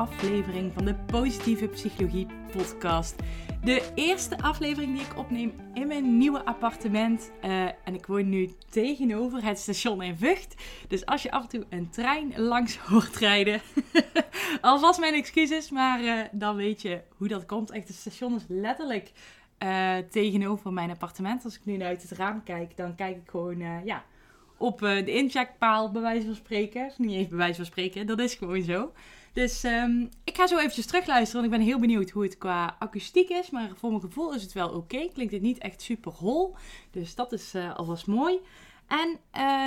aflevering van de Positieve Psychologie Podcast. De eerste aflevering die ik opneem in mijn nieuwe appartement. Uh, en ik woon nu tegenover het station in Vught. Dus als je af en toe een trein langs hoort rijden. alvast mijn excuses, maar uh, dan weet je hoe dat komt. Echt, het station is letterlijk uh, tegenover mijn appartement. Als ik nu uit het raam kijk, dan kijk ik gewoon ja, op de incheckpaal, bij wijze van spreken. Niet eens bij wijze van spreken, dat is gewoon zo. Dus um, ik ga zo eventjes terugluisteren. Want ik ben heel benieuwd hoe het qua akoestiek is. Maar voor mijn gevoel is het wel oké. Klinkt het niet echt super hol. Dus dat is uh, alvast mooi. En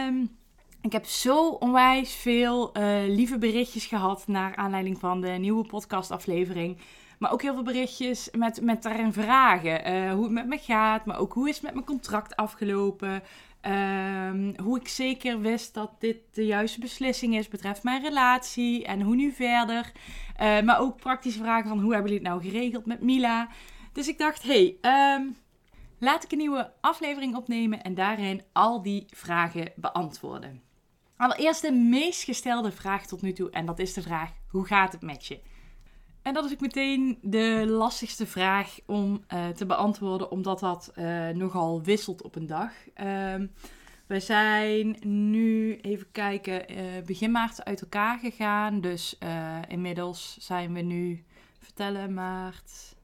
um, ik heb zo onwijs veel uh, lieve berichtjes gehad. Naar aanleiding van de nieuwe podcastaflevering. Maar ook heel veel berichtjes met, met daarin vragen. Uh, hoe het met me gaat. Maar ook hoe is het met mijn contract afgelopen. Um, hoe ik zeker wist dat dit de juiste beslissing is betreft mijn relatie en hoe nu verder. Uh, maar ook praktische vragen van hoe hebben jullie het nou geregeld met Mila. Dus ik dacht, hey, um, laat ik een nieuwe aflevering opnemen en daarin al die vragen beantwoorden. Allereerst de meest gestelde vraag tot nu toe en dat is de vraag, hoe gaat het met je? En dat is ook meteen de lastigste vraag om uh, te beantwoorden, omdat dat uh, nogal wisselt op een dag. Uh, we zijn nu, even kijken, uh, begin maart uit elkaar gegaan. Dus inmiddels zijn we nu, vertellen, maart,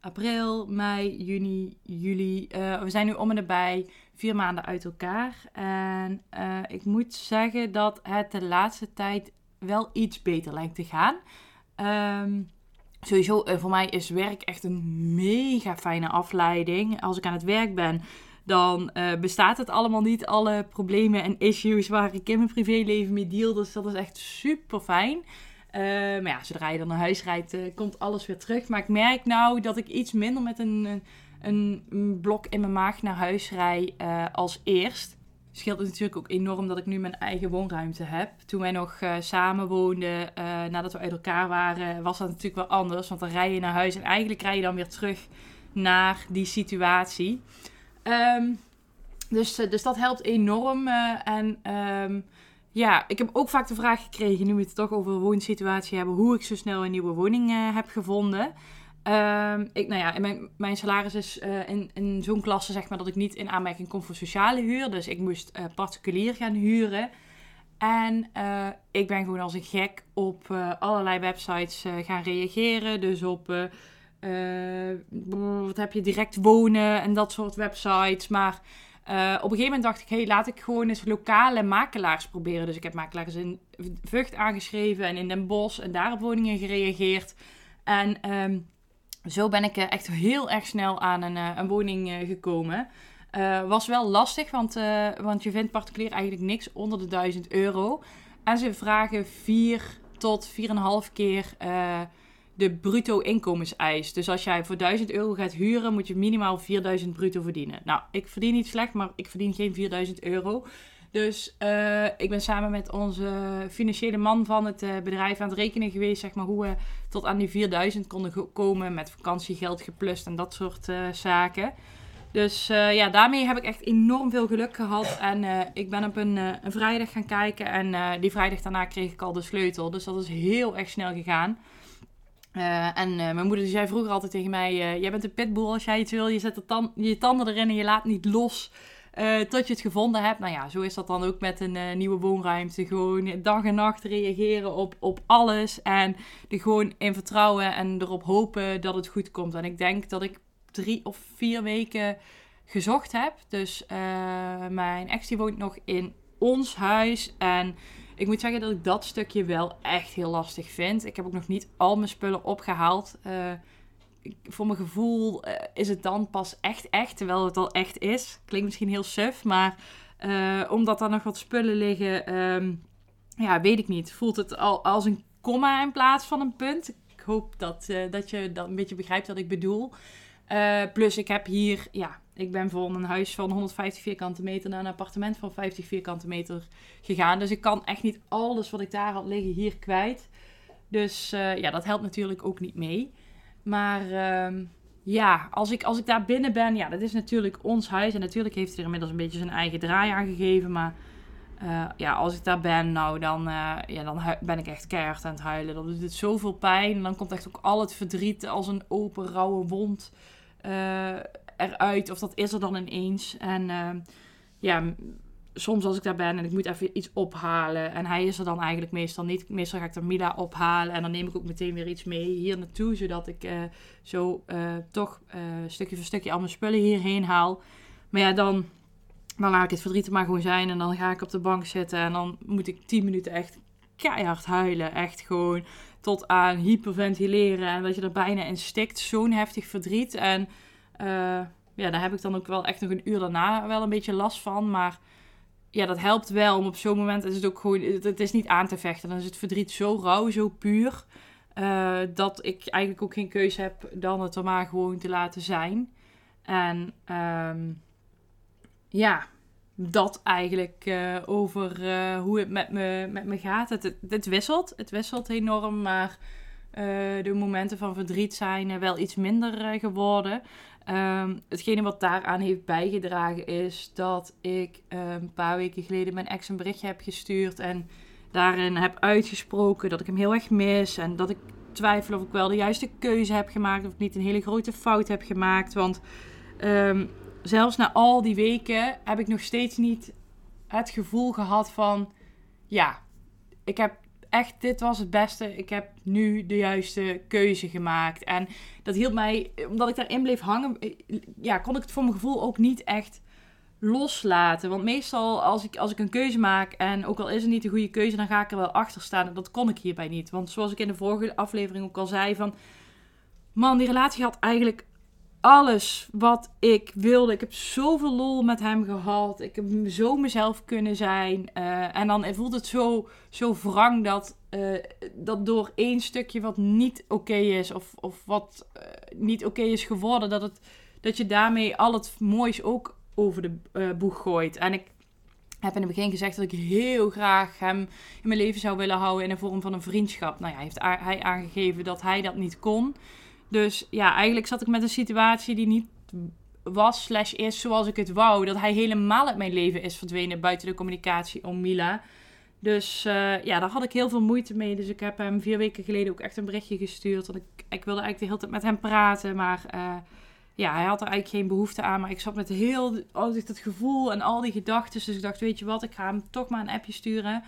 april, mei, juni, juli. we zijn nu om en nabij vier maanden uit elkaar. En ik moet zeggen dat het de laatste tijd wel iets beter lijkt te gaan. Um, sowieso, uh, voor mij is werk echt een mega fijne afleiding. Als ik aan het werk ben, dan uh, bestaat het allemaal niet. Alle problemen en issues waar ik in mijn privéleven mee deal. Dus dat is echt super fijn. Uh, maar ja, zodra je dan naar huis rijdt, komt alles weer terug. Maar ik merk nou dat ik iets minder met een, een, een blok in mijn maag naar huis rij als eerst scheelt het natuurlijk ook enorm dat ik nu mijn eigen woonruimte heb. Toen wij nog uh, samen woonden, uh, nadat we uit elkaar waren, was dat natuurlijk wel anders. Want dan rij je naar huis en eigenlijk rij je dan weer terug naar die situatie. Um, dus, uh, dus dat helpt enorm. en um, ja, ik heb ook vaak de vraag gekregen, nu we het toch over een woonsituatie hebben, hoe ik zo snel een nieuwe woning heb gevonden. Um, ik, nou ja, mijn, mijn salaris is uh, in, in zo'n klasse zeg maar dat ik niet in aanmerking kom voor sociale huur. Dus ik moest uh, particulier gaan huren. En uh, ik ben gewoon als een gek op allerlei websites gaan reageren. Dus op wat heb je direct wonen en dat soort websites. Maar op een gegeven moment dacht ik, hey, laat ik gewoon eens lokale makelaars proberen. Dus ik heb makelaars in Vught aangeschreven en in Den Bosch en daar op woningen gereageerd. En um, zo ben ik eh, echt heel erg snel aan een, eh, een woning eh, gekomen. was wel lastig, want, want je vindt particulier eigenlijk niks onder de 1000 euro. En ze vragen 4 tot 4,5 keer de bruto inkomenseis. Dus als jij voor 1000 euro gaat huren, moet je minimaal 4000 bruto verdienen. Nou, ik verdien niet slecht, maar ik verdien geen 4000 euro. Dus uh, ik ben samen met onze financiële man van het uh, bedrijf aan het rekenen geweest, zeg maar, hoe we tot aan die 4000 konden komen met vakantiegeld geplust en dat soort uh, zaken. Dus ja, daarmee heb ik echt enorm veel geluk gehad. En ik ben op een, vrijdag gaan kijken en die vrijdag daarna kreeg ik al de sleutel. Dus dat is heel erg snel gegaan. en mijn moeder die zei vroeger altijd tegen mij: Jij bent een pitbull als jij iets wil. Je zet je tanden erin en je laat niet los. Uh, tot je het gevonden hebt. Nou ja, zo is dat dan ook met een uh, nieuwe woonruimte. Gewoon dag en nacht reageren op, op alles. En er gewoon in vertrouwen en erop hopen dat het goed komt. En ik denk dat ik drie of vier weken gezocht heb. Dus uh, mijn ex die woont nog in ons huis. En ik moet zeggen dat ik dat stukje wel echt heel lastig vind. Ik heb ook nog niet al mijn spullen opgehaald voor mijn gevoel uh, is het dan pas echt echt, terwijl het al echt is. Klinkt misschien heel suf, maar uh, omdat er nog wat spullen liggen, um, ja, weet ik niet. Voelt het al als een komma in plaats van een punt. Ik hoop dat, uh, dat je dat een beetje begrijpt wat ik bedoel. Plus ik heb hier, ja, ik ben van een huis van 150 vierkante meter naar een appartement van 50 vierkante meter gegaan. Dus ik kan echt niet alles wat ik daar had liggen hier kwijt. Dus ja, dat helpt natuurlijk ook niet mee. Maar uh, ja, als ik, als ik daar binnen ben, ja, dat is natuurlijk ons huis. En natuurlijk heeft hij er inmiddels een beetje zijn eigen draai aan gegeven. Maar uh, ja, als ik daar ben, nou, dan, uh, ja, dan ben ik echt keihard aan het huilen. Dan doet het zoveel pijn. En dan komt echt ook al het verdriet als een open, rauwe wond uh, eruit. Of dat is er dan ineens. En ja, soms als ik daar ben en ik moet even iets ophalen. En hij is er dan eigenlijk meestal niet. Meestal ga ik er Mila ophalen. En dan neem ik ook meteen weer iets mee hier naartoe. Zodat ik zo toch stukje voor stukje al mijn spullen hierheen haal. Maar ja, dan dan laat ik het verdriet er maar gewoon zijn. En dan ga ik op de bank zitten. En dan moet ik 10 minuten echt keihard huilen. Echt gewoon tot aan hyperventileren. En dat je er bijna in stikt. Zo'n heftig verdriet. En ja, daar heb ik dan ook wel echt nog een uur daarna wel een beetje last van. Maar ja, dat helpt wel. Om op zo'n moment is het ook gewoon... Het is niet aan te vechten. Dan is het verdriet zo rauw, zo puur. Uh, dat ik eigenlijk ook geen keuze heb dan het er maar gewoon te laten zijn. En... Um, ja, dat eigenlijk uh, over uh, hoe het met me, met me gaat. Het, het, het, wisselt. Het wisselt enorm, maar de momenten van verdriet zijn wel iets minder geworden. Um, hetgene wat daaraan heeft bijgedragen is dat ik een paar weken geleden mijn ex een berichtje heb gestuurd. En daarin heb uitgesproken dat ik hem heel erg mis. En dat ik twijfel of ik wel de juiste keuze heb gemaakt. Of ik niet een hele grote fout heb gemaakt. Want um, zelfs na al die weken heb ik nog steeds niet het gevoel gehad van, ja, ik heb echt, dit was het beste. Ik heb nu de juiste keuze gemaakt. En dat hield mij, omdat ik daarin bleef hangen, ja, kon ik het voor mijn gevoel ook niet echt loslaten. Want meestal als ik, als ik een keuze maak en ook al is het niet de goede keuze, dan ga ik er wel achter staan. En dat kon ik hierbij niet. Want zoals ik in de vorige aflevering ook al zei van, man, die relatie had eigenlijk alles wat ik wilde. Ik heb zoveel lol met hem gehad. Ik heb zo mezelf kunnen zijn. Uh, en dan voelt het zo, zo wrang dat, uh, dat door één stukje wat niet oké is, of, of wat uh, niet oké is geworden, dat, het, dat je daarmee al het moois ook over de boeg gooit. En ik heb in het begin gezegd dat ik heel graag hem in mijn leven zou willen houden in de vorm van een vriendschap. Nou ja, heeft hij aangegeven dat hij dat niet kon. Dus ja, eigenlijk zat ik met een situatie die niet was slash is zoals ik het wou. Dat hij helemaal uit mijn leven is verdwenen buiten de communicatie om Mila. Dus uh, ja, daar had ik heel veel moeite mee. Dus ik heb hem vier weken geleden ook echt een berichtje gestuurd. Want ik, ik wilde eigenlijk de hele tijd met hem praten. Maar uh, ja, hij had er eigenlijk geen behoefte aan. Maar ik zat met heel altijd dat gevoel en al die gedachten. Dus ik dacht, weet je wat, ik ga hem toch maar een appje sturen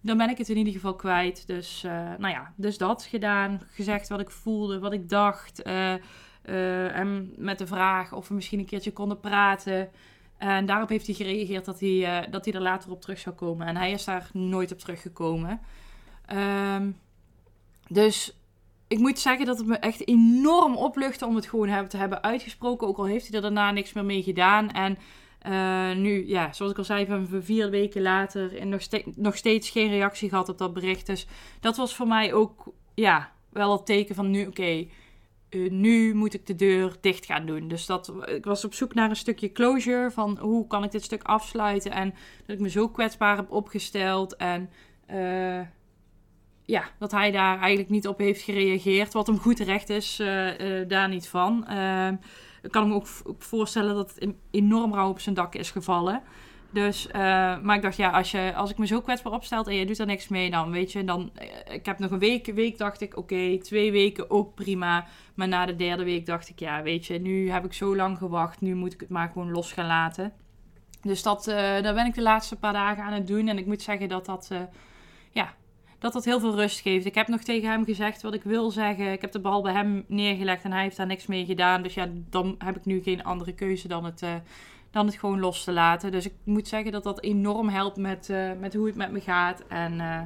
dan ben ik het in ieder geval kwijt. Dus, uh, nou ja, dus dat gedaan. Gezegd wat ik voelde, wat ik dacht. Uh, uh, en met de vraag of we misschien een keertje konden praten. En daarop heeft hij gereageerd dat hij, dat hij er later op terug zou komen. En hij is daar nooit op teruggekomen. Um, dus ik moet zeggen dat het me echt enorm opluchtte om het gewoon te hebben uitgesproken. Ook al heeft hij er daarna niks meer mee gedaan. En uh, nu, ja, zoals ik al zei, van vier weken later en nog, nog steeds geen reactie gehad op dat bericht. Dus dat was voor mij ook, ja, wel het teken van nu, oké, uh, nu moet ik de deur dicht gaan doen. Dus dat, ik was op zoek naar een stukje closure van hoe kan ik dit stuk afsluiten. En dat ik me zo kwetsbaar heb opgesteld en... Uh, ja, dat hij daar eigenlijk niet op heeft gereageerd. Wat hem goed terecht is, daar niet van. Ehm, ik kan me ook voorstellen dat het enorm rauw op zijn dak is gevallen. Dus, uh, maar ik dacht, ja, als, je, als ik me zo kwetsbaar opstel en je doet er niks mee, dan weet je, dan, ik heb nog een week, week dacht ik, oké, twee weken ook prima. Maar na de derde week dacht ik, ja, weet je, nu heb ik zo lang gewacht, nu moet ik het maar gewoon los gaan laten. Dus dat, daar ben ik de laatste paar dagen aan het doen. En ik moet zeggen dat dat, dat dat heel veel rust geeft. Ik heb nog tegen hem gezegd wat ik wil zeggen. Ik heb de bal bij hem neergelegd en hij heeft daar niks mee gedaan. Dus ja, dan heb ik nu geen andere keuze dan het, uh, dan het gewoon los te laten. Dus ik moet zeggen dat dat enorm helpt met, uh, met hoe het met me gaat. En uh,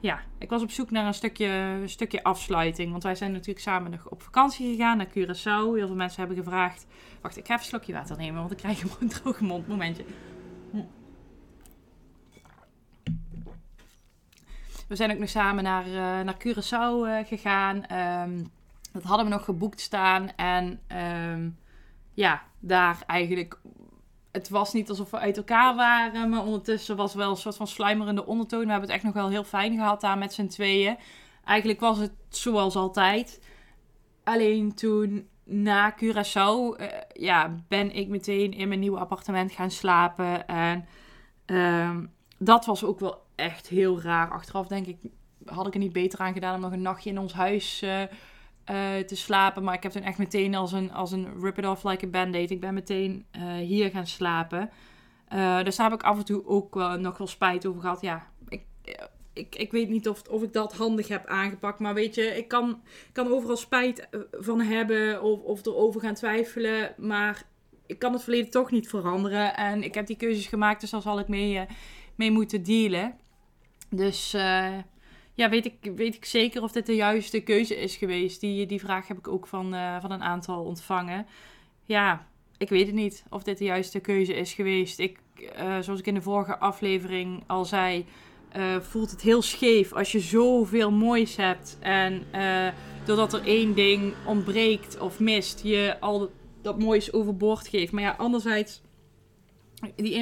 ja, ik was op zoek naar een stukje, een stukje afsluiting. Want wij zijn natuurlijk samen nog op vakantie gegaan naar Curaçao. Heel veel mensen hebben gevraagd. Wacht, ik ga even een slokje water nemen, want ik krijg een droge mond. Momentje. We zijn ook nog samen naar, uh, naar Curaçao uh, gegaan. Um, Dat hadden we nog geboekt staan. En ehm, ja, daar eigenlijk het was niet alsof we uit elkaar waren, maar ondertussen was wel een soort van sluimerende ondertoon. We hebben het echt nog wel heel fijn gehad daar met z'n tweeën. Eigenlijk was het zoals altijd. Alleen toen na Curaçao, uh, ja, ben ik meteen in mijn nieuwe appartement gaan slapen. En ehm, dat was ook wel echt heel raar. Achteraf denk ik, had ik er niet beter aan gedaan om nog een nachtje in ons huis uh, uh, te slapen. Maar ik heb toen echt meteen als een, als een rip it off like a band-aid. Ik ben meteen uh, hier gaan slapen. Dus daar heb ik af en toe ook wel, nog wel spijt over gehad. Ja, ik, ik, ik weet niet of, of ik dat handig heb aangepakt. Maar weet je, ik kan, kan overal spijt van hebben of, of erover gaan twijfelen. Maar ik kan het verleden toch niet veranderen. En ik heb die keuzes gemaakt, dus daar zal ik mee, mee moeten dealen. Dus ja, weet ik, weet ik zeker of dit de juiste keuze is geweest. Die, die vraag heb ik ook van, uh, van een aantal ontvangen. Ja, ik weet het niet of dit de juiste keuze is geweest. Ik, uh, zoals ik in de vorige aflevering al zei, voelt het heel scheef als je zoveel moois hebt. En doordat er één ding ontbreekt of mist, je al dat moois overboord geeft. Maar ja, anderzijds, die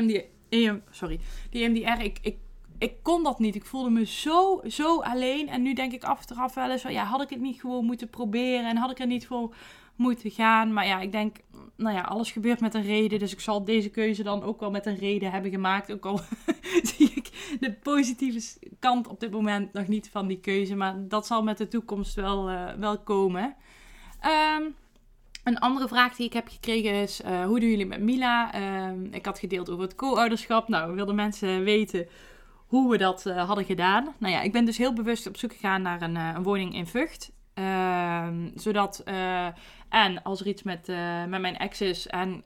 MDR, sorry, die MDR, ik, ik ik kon dat niet. Ik voelde me zo, zo alleen. En nu denk ik achteraf wel eens van, ja, had ik het niet gewoon moeten proberen en had ik er niet voor moeten gaan. Maar ja, ik denk, nou ja, alles gebeurt met een reden. Dus ik zal deze keuze dan ook wel met een reden hebben gemaakt. Ook al zie ik de positieve kant op dit moment nog niet van die keuze. Maar dat zal met de toekomst wel, uh, wel komen. Um, een andere vraag die ik heb gekregen is: uh, hoe doen jullie met Mila? Uh, ik had gedeeld over het co-ouderschap. Nou, wilden mensen weten hoe we dat uh, hadden gedaan. Nou ja, ik ben dus heel bewust op zoek gegaan naar een, uh, een woning in Vught. Uh, zodat, en als er iets met, met mijn ex is en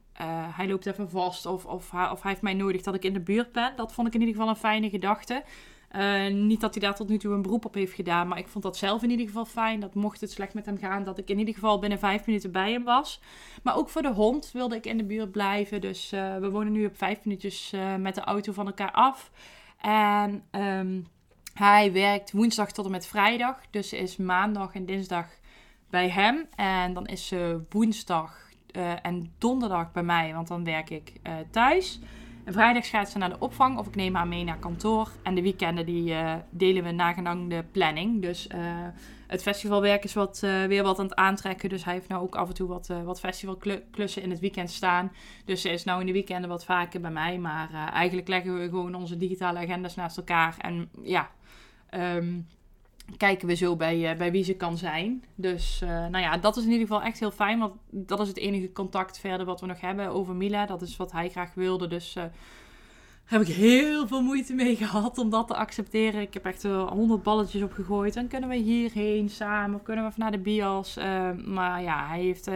hij loopt even vast of, of, of hij heeft mij nodig dat ik in de buurt ben. Dat vond ik in ieder geval een fijne gedachte. Niet dat hij daar tot nu toe een beroep op heeft gedaan, maar ik vond dat zelf in ieder geval fijn. Dat mocht het slecht met hem gaan, dat ik in ieder geval binnen vijf minuten bij hem was. Maar ook voor de hond wilde ik in de buurt blijven. Dus we wonen nu op vijf minuutjes met de auto van elkaar af. En um, hij werkt woensdag tot en met vrijdag. Dus is maandag en dinsdag bij hem. En dan is ze woensdag en donderdag bij mij, want dan werk ik thuis. En vrijdag gaat ze naar de opvang of ik neem haar mee naar kantoor. En de weekenden die uh, delen we nagelang de planning. Dus het festivalwerk is wat, uh, weer wat aan het aantrekken. Dus hij heeft nou ook af en toe wat, wat festivalklussen in het weekend staan. Dus ze is nou in de weekenden wat vaker bij mij. Maar eigenlijk leggen we gewoon onze digitale agendas naast elkaar. En ja, um, kijken we zo bij, bij wie ze kan zijn. Dus nou ja, dat is in ieder geval echt heel fijn. Want dat is het enige contact verder wat we nog hebben over Mila. Dat is wat hij graag wilde. Dus heb ik heel veel moeite mee gehad om dat te accepteren. Ik heb echt honderd balletjes opgegooid. En kunnen we hierheen samen? Kunnen we even naar de bios? Uh, maar ja, hij heeft uh,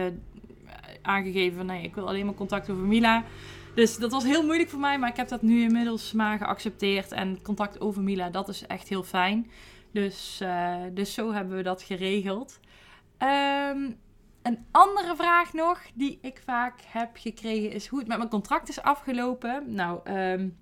aangegeven: nee, ik wil alleen maar contact over Mila. Dus dat was heel moeilijk voor mij. Maar ik heb dat nu inmiddels maar geaccepteerd. En contact over Mila, dat is echt heel fijn. Dus, uh, dus zo hebben we dat geregeld. Um, een andere vraag nog die ik vaak heb gekregen is hoe het met mijn contract is afgelopen. Nou, um,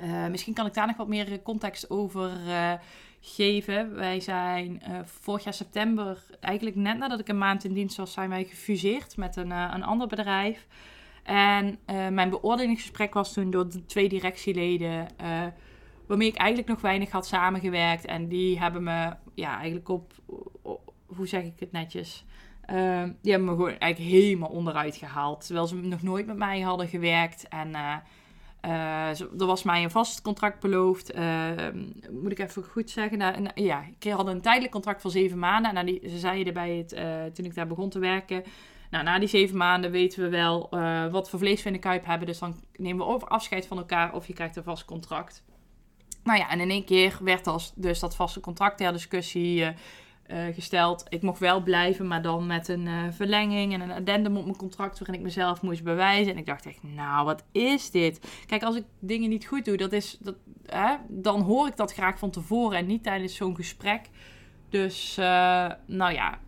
uh, misschien kan ik daar nog wat meer context over uh, geven. Wij zijn vorig jaar september, eigenlijk net nadat ik een maand in dienst was, zijn wij gefuseerd met een, een ander bedrijf. En mijn beoordelingsgesprek was toen door de twee directieleden, waarmee ik eigenlijk nog weinig had samengewerkt. En die hebben me ja, eigenlijk op, hoe zeg ik het netjes, uh, die hebben me gewoon eigenlijk helemaal onderuit gehaald. Terwijl ze nog nooit met mij hadden gewerkt. En uh, er was mij een vast contract beloofd. Ehm, moet ik even goed zeggen. Ja, ik had een tijdelijk contract van zeven maanden. En ze zeiden bij het, eh, toen ik daar begon te werken. Nou, na die zeven maanden weten we wel wat voor vlees we in de kuip hebben. Dus dan nemen we of afscheid van elkaar of je krijgt een vast contract. Nou ja, en in één keer werd als, dus dat vaste contract ter discussie. Uh, gesteld. Ik mocht wel blijven, maar dan met een uh, verlenging en een addendum op mijn contract waarin ik mezelf moest bewijzen. En ik dacht echt, nou, wat is dit? Kijk, als ik dingen niet goed doe, dat is, dat, hè, dan hoor ik dat graag van tevoren en niet tijdens zo'n gesprek. Dus, nou ja,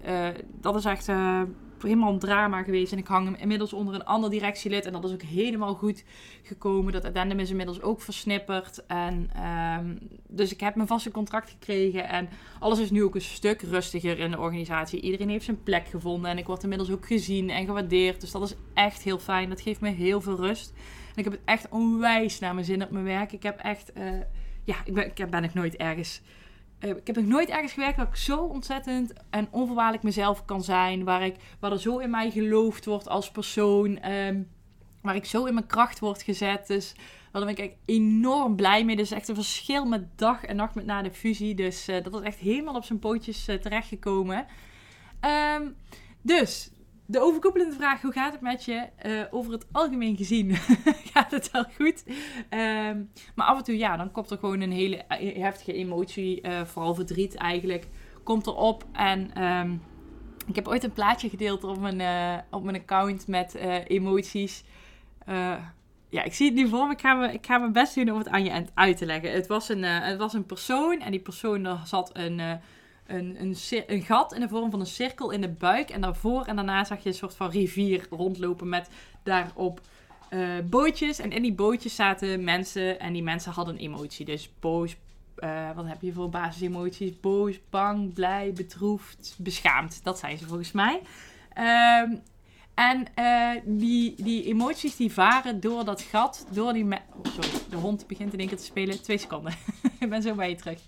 dat is echt helemaal een drama geweest. En ik hang hem inmiddels onder een ander directielid. En dat is ook helemaal goed gekomen. Dat addendum is inmiddels ook versnipperd. En, ehm, dus ik heb mijn vaste contract gekregen. En alles is nu ook een stuk rustiger in de organisatie. Iedereen heeft zijn plek gevonden. En ik word inmiddels ook gezien en gewaardeerd. Dus dat is echt heel fijn. Dat geeft me heel veel rust. En ik heb het echt onwijs naar mijn zin op mijn werk. Ik heb echt... Uh, ja, ik ben, ik ben nog nooit ergens eh, ik heb nog nooit ergens gewerkt dat ik zo ontzettend en onvoorwaardelijk mezelf kan zijn. Waar, ik, waar er zo in mij geloofd wordt als persoon. Ehm, waar ik zo in mijn kracht word gezet. Dus daar ben ik echt enorm blij mee. Dus echt een verschil met dag en nacht met na de fusie. Dus uh, dat is echt helemaal op zijn pootjes uh, terechtgekomen. Um, dus de overkoepelende vraag: hoe gaat het met je? Uh, over het algemeen gezien gaat het wel goed. Um, maar af en toe, ja, dan komt er gewoon een hele eh, heftige emotie, uh, vooral verdriet eigenlijk, komt erop. En um, ik heb ooit een plaatje gedeeld op mijn, op mijn account met emoties. ja, ik zie het nu voor me. Ik ga, me, ik ga mijn best doen om het aan je uit te leggen. Het was een, het was een persoon en die persoon, daar zat een een, een, een, gat in de vorm van een cirkel in de buik. En daarvoor en daarna zag je een soort van rivier rondlopen met daarop uh, bootjes. En in die bootjes zaten mensen en die mensen hadden een emotie. Dus boos, uh, wat heb je voor basisemoties? Boos, bang, blij, bedroefd, beschaamd. Dat zijn ze volgens mij. Um, en uh, die, die emoties die varen door dat gat, door die... Oh, sorry, de hond begint in één keer te spelen. Twee seconden. Ik ben zo bij je terug.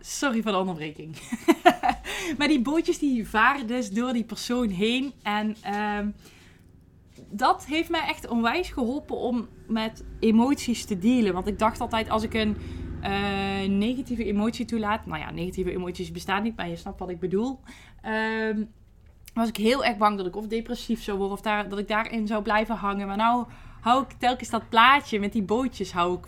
Sorry voor de onderbreking. maar die bootjes die varen dus door die persoon heen. En um, dat heeft mij echt onwijs geholpen om met emoties te dealen. Want ik dacht altijd als ik een uh, negatieve emotie toelaat. Nou ja, negatieve emoties bestaan niet, maar je snapt wat ik bedoel. Um, was ik heel erg bang dat ik of depressief zou worden of daar, dat ik daarin zou blijven hangen. Maar nou hou ik telkens dat plaatje met die bootjes hou ik,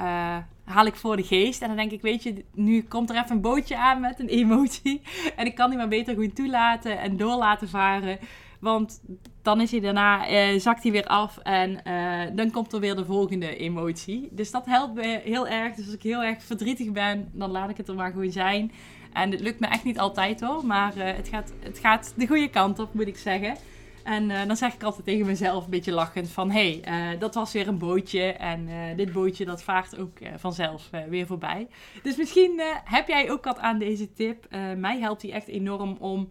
uh, haal ik voor de geest. En dan denk ik, weet je, nu komt er even een bootje aan met een emotie. En ik kan die maar beter goed toelaten en door laten varen. Want dan is hij daarna, eh, zakt hij weer af en eh, dan komt er weer de volgende emotie. Dus dat helpt me heel erg. Dus als ik heel erg verdrietig ben, dan laat ik het er maar gewoon zijn. En het lukt me echt niet altijd hoor, maar uh, het, gaat, het gaat de goede kant op, moet ik zeggen. En uh, dan zeg ik altijd tegen mezelf een beetje lachend van... hé, hey, uh, dat was weer een bootje en uh, dit bootje dat vaart ook vanzelf weer voorbij. Dus misschien heb jij ook wat aan deze tip. mij helpt die echt enorm om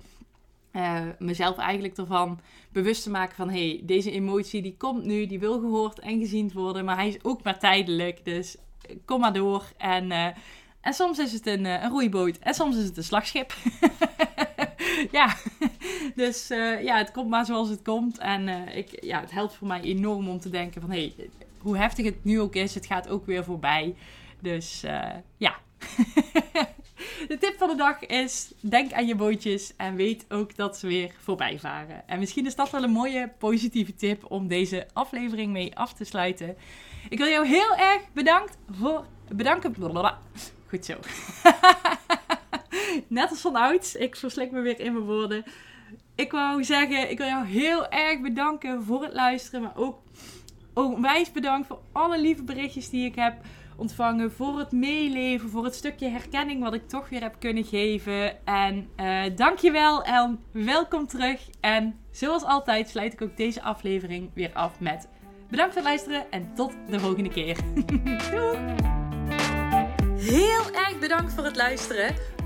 mezelf eigenlijk ervan bewust te maken van... hé, hey, deze emotie die komt nu, die wil gehoord en gezien worden... maar hij is ook maar tijdelijk, dus kom maar door. En, en soms is het een, een roeiboot en soms is het een slagschip. ja, dus uh, ja, het komt maar zoals het komt. En uh, ik, ja, het helpt voor mij enorm om te denken van... hé, hey, hoe heftig het nu ook is, het gaat ook weer voorbij. Dus uh, ja. de tip van de dag is: denk aan je bootjes en weet ook dat ze weer voorbij varen. En misschien is dat wel een mooie positieve tip om deze aflevering mee af te sluiten. Ik wil jou heel erg bedankt voor, bedanken. Goed zo. Net als van ouds. Ik verslik me weer in mijn woorden. Ik wou zeggen, ik wil jou heel erg bedanken voor het luisteren. Maar ook onwijs bedankt voor alle lieve berichtjes die ik heb ontvangen. Voor het meeleven, voor het stukje herkenning wat ik toch weer heb kunnen geven. En uh, dankjewel en welkom terug. En zoals altijd sluit ik ook deze aflevering weer af met bedankt voor het luisteren en tot de volgende keer. Doei! Heel erg bedankt voor het luisteren.